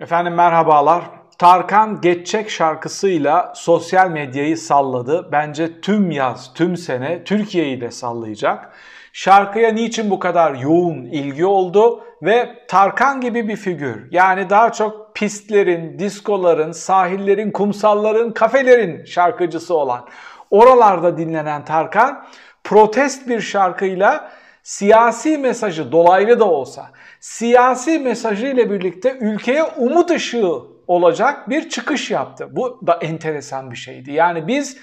Efendim merhabalar. Tarkan Geçecek şarkısıyla sosyal medyayı salladı. Bence tüm yaz, tüm sene Türkiye'yi de sallayacak. Şarkıya niçin bu kadar yoğun ilgi oldu ve Tarkan gibi bir figür yani daha çok pistlerin, diskoların, sahillerin, kumsalların, kafelerin şarkıcısı olan oralarda dinlenen Tarkan protest bir şarkıyla siyasi mesajı dolaylı da olsa siyasi mesajı ile birlikte ülkeye umut ışığı olacak bir çıkış yaptı. Bu da enteresan bir şeydi. Yani biz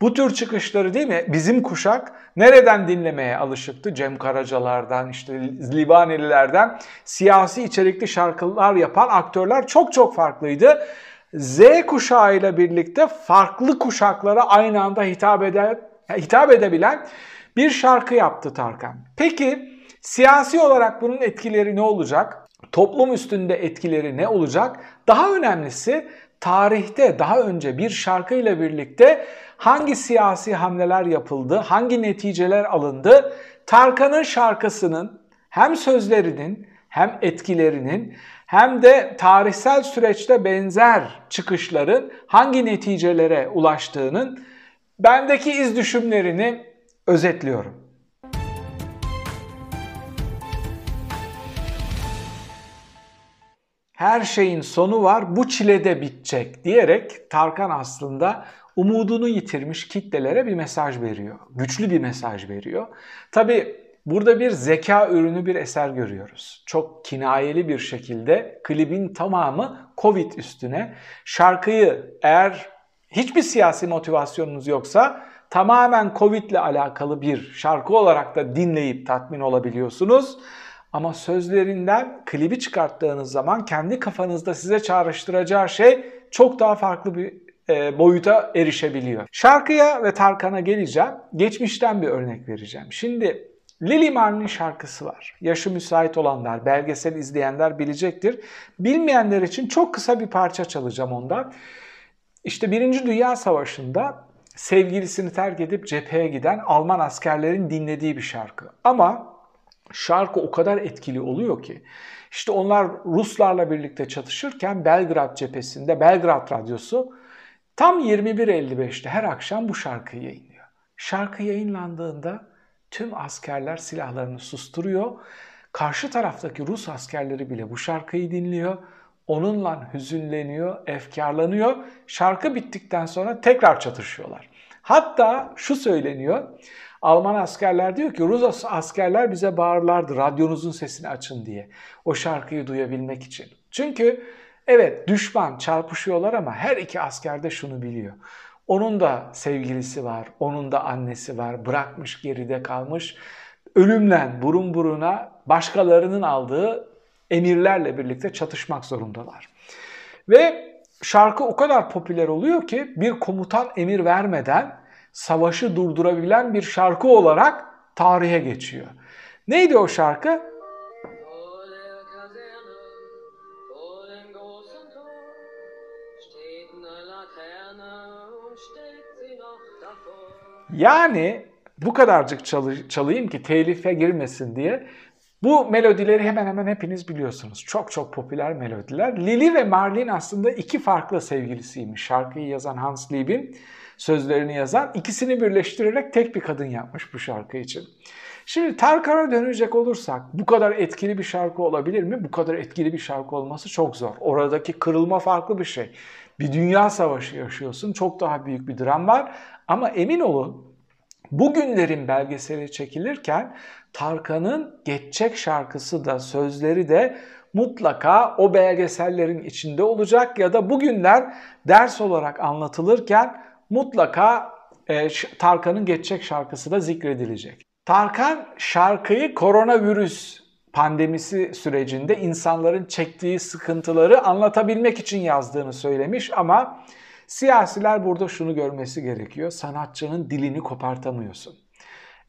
bu tür çıkışları değil mi bizim kuşak nereden dinlemeye alışıktı? Cem Karacalardan işte Livanelilerden siyasi içerikli şarkılar yapan aktörler çok çok farklıydı. Z kuşağı ile birlikte farklı kuşaklara aynı anda hitap, ede, hitap edebilen bir şarkı yaptı Tarkan. Peki siyasi olarak bunun etkileri ne olacak? Toplum üstünde etkileri ne olacak? Daha önemlisi tarihte daha önce bir şarkıyla birlikte hangi siyasi hamleler yapıldı, hangi neticeler alındı? Tarkan'ın şarkısının hem sözlerinin hem etkilerinin hem de tarihsel süreçte benzer çıkışların hangi neticelere ulaştığının bendeki iz düşümlerini özetliyorum. Her şeyin sonu var, bu çile de bitecek diyerek Tarkan aslında umudunu yitirmiş kitlelere bir mesaj veriyor. Güçlü bir mesaj veriyor. Tabi burada bir zeka ürünü bir eser görüyoruz. Çok kinayeli bir şekilde klibin tamamı Covid üstüne. Şarkıyı eğer hiçbir siyasi motivasyonunuz yoksa tamamen Covid ile alakalı bir şarkı olarak da dinleyip tatmin olabiliyorsunuz. Ama sözlerinden klibi çıkarttığınız zaman kendi kafanızda size çağrıştıracağı şey çok daha farklı bir e, boyuta erişebiliyor. Şarkıya ve Tarkan'a geleceğim. Geçmişten bir örnek vereceğim. Şimdi Lily Marley'nin şarkısı var. Yaşı müsait olanlar, belgesel izleyenler bilecektir. Bilmeyenler için çok kısa bir parça çalacağım ondan. İşte Birinci Dünya Savaşı'nda sevgilisini terk edip cepheye giden Alman askerlerin dinlediği bir şarkı. Ama şarkı o kadar etkili oluyor ki işte onlar Ruslarla birlikte çatışırken Belgrad cephesinde Belgrad Radyosu tam 21.55'te her akşam bu şarkıyı yayınlıyor. Şarkı yayınlandığında tüm askerler silahlarını susturuyor. Karşı taraftaki Rus askerleri bile bu şarkıyı dinliyor. Onunla hüzünleniyor, efkarlanıyor. Şarkı bittikten sonra tekrar çatışıyorlar. Hatta şu söyleniyor. Alman askerler diyor ki Rus askerler bize bağırlardı radyonuzun sesini açın diye. O şarkıyı duyabilmek için. Çünkü evet düşman çarpışıyorlar ama her iki asker de şunu biliyor. Onun da sevgilisi var, onun da annesi var, bırakmış geride kalmış. Ölümle burun buruna başkalarının aldığı emirlerle birlikte çatışmak zorundalar. Ve şarkı o kadar popüler oluyor ki bir komutan emir vermeden savaşı durdurabilen bir şarkı olarak tarihe geçiyor. Neydi o şarkı? Yani bu kadarcık çalı, çalayım ki telife girmesin diye. Bu melodileri hemen hemen hepiniz biliyorsunuz. Çok çok popüler melodiler. Lili ve Marlin aslında iki farklı sevgilisiymiş. Şarkıyı yazan Hans Lieb'in sözlerini yazan ikisini birleştirerek tek bir kadın yapmış bu şarkı için. Şimdi Tarkan'a dönecek olursak bu kadar etkili bir şarkı olabilir mi? Bu kadar etkili bir şarkı olması çok zor. Oradaki kırılma farklı bir şey. Bir dünya savaşı yaşıyorsun. Çok daha büyük bir dram var. Ama emin olun bugünlerin belgeseli çekilirken Tarkan'ın Geçecek şarkısı da sözleri de mutlaka o belgesellerin içinde olacak ya da bugünler ders olarak anlatılırken mutlaka e, Tarkan'ın Geçecek şarkısı da zikredilecek. Tarkan şarkıyı koronavirüs pandemisi sürecinde insanların çektiği sıkıntıları anlatabilmek için yazdığını söylemiş ama siyasiler burada şunu görmesi gerekiyor. Sanatçının dilini kopartamıyorsun.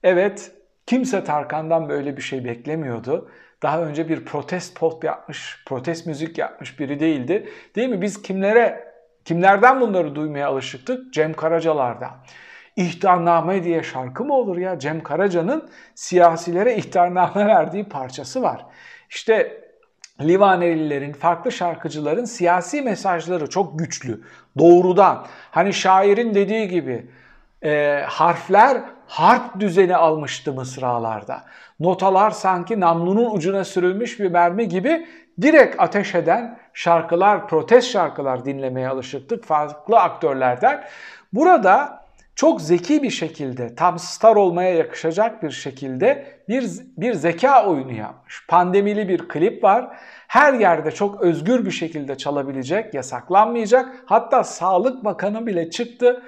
Evet, kimse Tarkan'dan böyle bir şey beklemiyordu. Daha önce bir protest pop yapmış, protest müzik yapmış biri değildi. Değil mi? Biz kimlere Kimlerden bunları duymaya alışıktık? Cem Karacalar'dan. İhtarname diye şarkı mı olur ya? Cem Karaca'nın siyasilere ihtarname verdiği parçası var. İşte Livanelilerin, farklı şarkıcıların siyasi mesajları çok güçlü. Doğrudan. Hani şairin dediği gibi e, harfler harp düzeni almıştı mısralarda. Notalar sanki namlunun ucuna sürülmüş bir mermi gibi direkt ateş eden şarkılar, protest şarkılar dinlemeye alışıktık farklı aktörlerden. Burada çok zeki bir şekilde, tam star olmaya yakışacak bir şekilde bir, bir zeka oyunu yapmış. Pandemili bir klip var. Her yerde çok özgür bir şekilde çalabilecek, yasaklanmayacak. Hatta Sağlık Bakanı bile çıktı.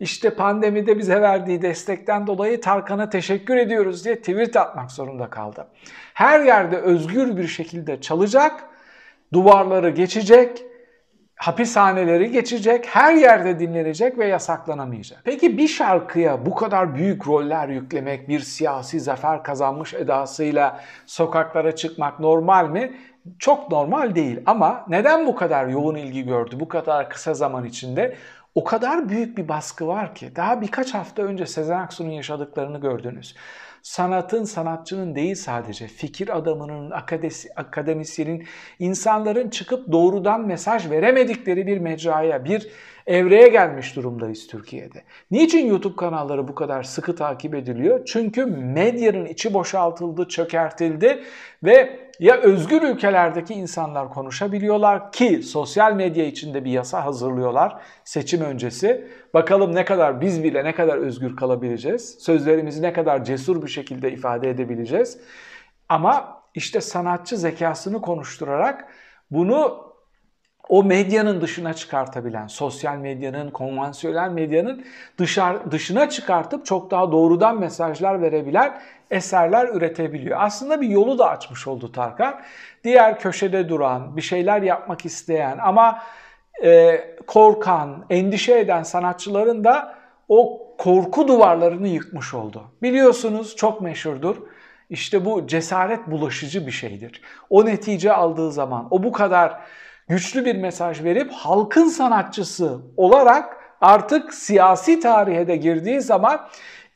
İşte pandemide bize verdiği destekten dolayı Tarkan'a teşekkür ediyoruz diye tweet atmak zorunda kaldı. Her yerde özgür bir şekilde çalacak, duvarları geçecek, hapishaneleri geçecek, her yerde dinlenecek ve yasaklanamayacak. Peki bir şarkıya bu kadar büyük roller yüklemek, bir siyasi zafer kazanmış edasıyla sokaklara çıkmak normal mi? Çok normal değil ama neden bu kadar yoğun ilgi gördü bu kadar kısa zaman içinde? O kadar büyük bir baskı var ki daha birkaç hafta önce Sezen Aksu'nun yaşadıklarını gördünüz sanatın, sanatçının değil sadece fikir adamının, akademisyenin, insanların çıkıp doğrudan mesaj veremedikleri bir mecraya, bir evreye gelmiş durumdayız Türkiye'de. Niçin YouTube kanalları bu kadar sıkı takip ediliyor? Çünkü medyanın içi boşaltıldı, çökertildi ve ya özgür ülkelerdeki insanlar konuşabiliyorlar ki sosyal medya içinde bir yasa hazırlıyorlar seçim öncesi. Bakalım ne kadar biz bile ne kadar özgür kalabileceğiz. Sözlerimizi ne kadar cesur bir şekilde ifade edebileceğiz. Ama işte sanatçı zekasını konuşturarak bunu o medyanın dışına çıkartabilen, sosyal medyanın, konvansiyonel medyanın dışarı, dışına çıkartıp çok daha doğrudan mesajlar verebilen eserler üretebiliyor. Aslında bir yolu da açmış oldu Tarkan. Diğer köşede duran, bir şeyler yapmak isteyen ama e, korkan, endişe eden sanatçıların da o korku duvarlarını yıkmış oldu. Biliyorsunuz çok meşhurdur. İşte bu cesaret bulaşıcı bir şeydir. O netice aldığı zaman, o bu kadar güçlü bir mesaj verip halkın sanatçısı olarak artık siyasi tarihe de girdiği zaman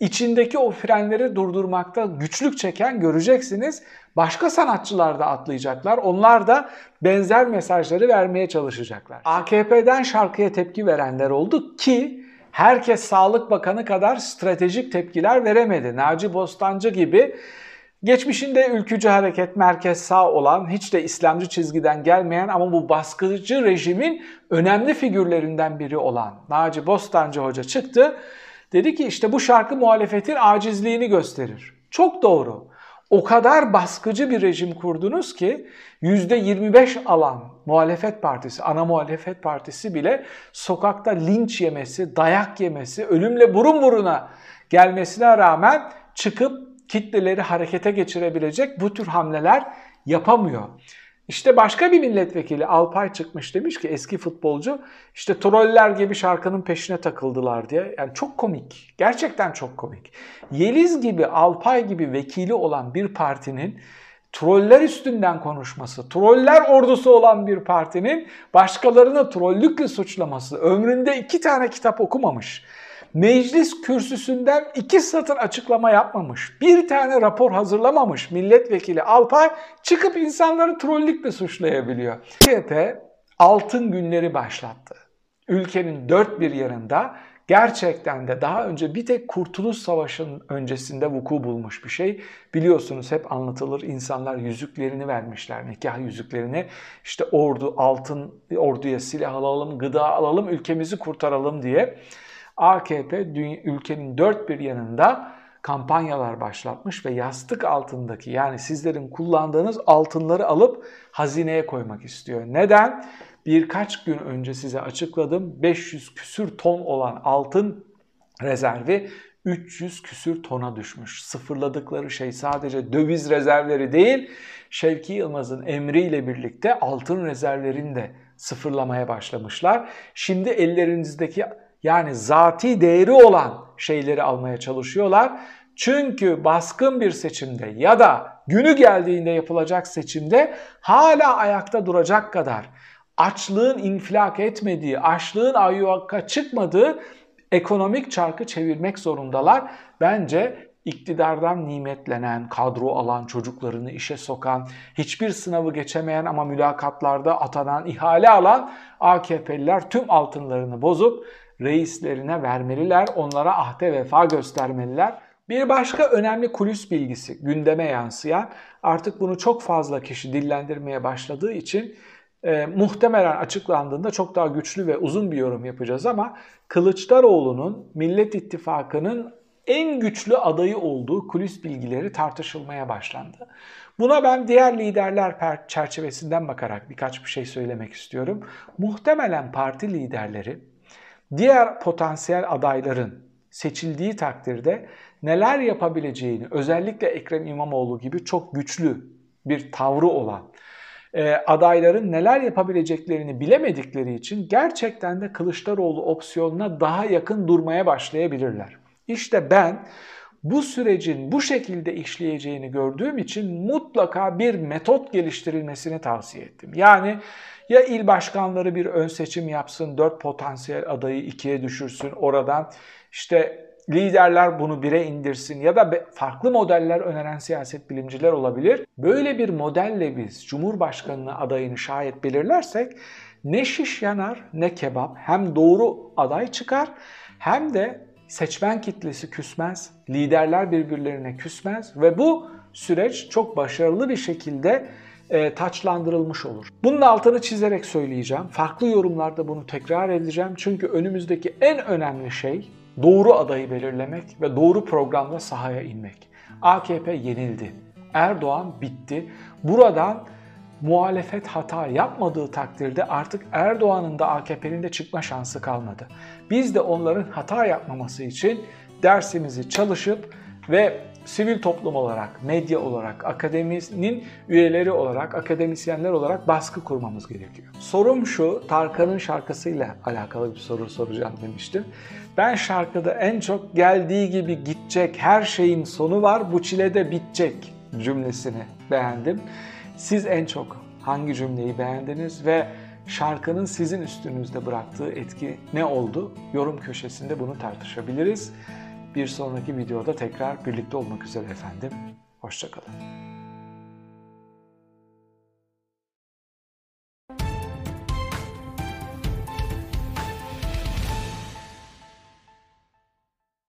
içindeki o frenleri durdurmakta güçlük çeken göreceksiniz. Başka sanatçılar da atlayacaklar. Onlar da benzer mesajları vermeye çalışacaklar. AKP'den şarkıya tepki verenler oldu ki herkes Sağlık Bakanı kadar stratejik tepkiler veremedi. Naci Bostancı gibi Geçmişinde ülkücü hareket merkez sağ olan, hiç de İslamcı çizgiden gelmeyen ama bu baskıcı rejimin önemli figürlerinden biri olan Naci Bostancı Hoca çıktı. Dedi ki işte bu şarkı muhalefetin acizliğini gösterir. Çok doğru. O kadar baskıcı bir rejim kurdunuz ki %25 alan muhalefet partisi, ana muhalefet partisi bile sokakta linç yemesi, dayak yemesi, ölümle burun buruna gelmesine rağmen çıkıp kitleleri harekete geçirebilecek bu tür hamleler yapamıyor. İşte başka bir milletvekili Alpay çıkmış demiş ki eski futbolcu işte troller gibi şarkının peşine takıldılar diye. Yani çok komik. Gerçekten çok komik. Yeliz gibi Alpay gibi vekili olan bir partinin troller üstünden konuşması, troller ordusu olan bir partinin başkalarını trollükle suçlaması, ömründe iki tane kitap okumamış meclis kürsüsünden iki satır açıklama yapmamış, bir tane rapor hazırlamamış milletvekili Alpay çıkıp insanları trollükle suçlayabiliyor. CHP altın günleri başlattı. Ülkenin dört bir yanında gerçekten de daha önce bir tek Kurtuluş Savaşı'nın öncesinde vuku bulmuş bir şey. Biliyorsunuz hep anlatılır insanlar yüzüklerini vermişler, nikah yüzüklerini. İşte ordu, altın, orduya silah alalım, gıda alalım, ülkemizi kurtaralım diye. AKP ülkenin dört bir yanında kampanyalar başlatmış ve yastık altındaki yani sizlerin kullandığınız altınları alıp hazineye koymak istiyor. Neden? Birkaç gün önce size açıkladım 500 küsür ton olan altın rezervi 300 küsür tona düşmüş. Sıfırladıkları şey sadece döviz rezervleri değil, Şevki Yılmaz'ın emriyle birlikte altın rezervlerini de sıfırlamaya başlamışlar. Şimdi ellerinizdeki yani zati değeri olan şeyleri almaya çalışıyorlar. Çünkü baskın bir seçimde ya da günü geldiğinde yapılacak seçimde hala ayakta duracak kadar açlığın infilak etmediği, açlığın ayyuka çıkmadığı ekonomik çarkı çevirmek zorundalar. Bence iktidardan nimetlenen, kadro alan, çocuklarını işe sokan, hiçbir sınavı geçemeyen ama mülakatlarda atanan, ihale alan AKP'liler tüm altınlarını bozup reislerine vermeliler, onlara ahde vefa göstermeliler. Bir başka önemli kulis bilgisi gündeme yansıyan artık bunu çok fazla kişi dillendirmeye başladığı için e, muhtemelen açıklandığında çok daha güçlü ve uzun bir yorum yapacağız ama Kılıçdaroğlu'nun Millet İttifakı'nın en güçlü adayı olduğu kulis bilgileri tartışılmaya başlandı. Buna ben diğer liderler çerçevesinden bakarak birkaç bir şey söylemek istiyorum. Muhtemelen parti liderleri diğer potansiyel adayların seçildiği takdirde neler yapabileceğini özellikle Ekrem İmamoğlu gibi çok güçlü bir tavrı olan e, adayların neler yapabileceklerini bilemedikleri için gerçekten de Kılıçdaroğlu opsiyonuna daha yakın durmaya başlayabilirler. İşte ben bu sürecin bu şekilde işleyeceğini gördüğüm için mutlaka bir metot geliştirilmesini tavsiye ettim. Yani ya il başkanları bir ön seçim yapsın, dört potansiyel adayı ikiye düşürsün oradan. işte liderler bunu bire indirsin ya da farklı modeller öneren siyaset bilimciler olabilir. Böyle bir modelle biz Cumhurbaşkanlığı adayını şayet belirlersek ne şiş yanar ne kebap hem doğru aday çıkar hem de seçmen kitlesi küsmez, liderler birbirlerine küsmez ve bu süreç çok başarılı bir şekilde e, taçlandırılmış olur. Bunun altını çizerek söyleyeceğim. Farklı yorumlarda bunu tekrar edeceğim. Çünkü önümüzdeki en önemli şey doğru adayı belirlemek ve doğru programla sahaya inmek. AKP yenildi. Erdoğan bitti. Buradan muhalefet hata yapmadığı takdirde artık Erdoğan'ın da AKP'nin de çıkma şansı kalmadı. Biz de onların hata yapmaması için dersimizi çalışıp ve sivil toplum olarak, medya olarak, akademinin üyeleri olarak, akademisyenler olarak baskı kurmamız gerekiyor. Sorum şu, Tarkan'ın şarkısıyla alakalı bir soru soracağım demiştim. Ben şarkıda en çok geldiği gibi gidecek, her şeyin sonu var, bu çile de bitecek cümlesini beğendim. Siz en çok hangi cümleyi beğendiniz ve şarkının sizin üstünüzde bıraktığı etki ne oldu? Yorum köşesinde bunu tartışabiliriz. Bir sonraki videoda tekrar birlikte olmak üzere efendim. Hoşçakalın.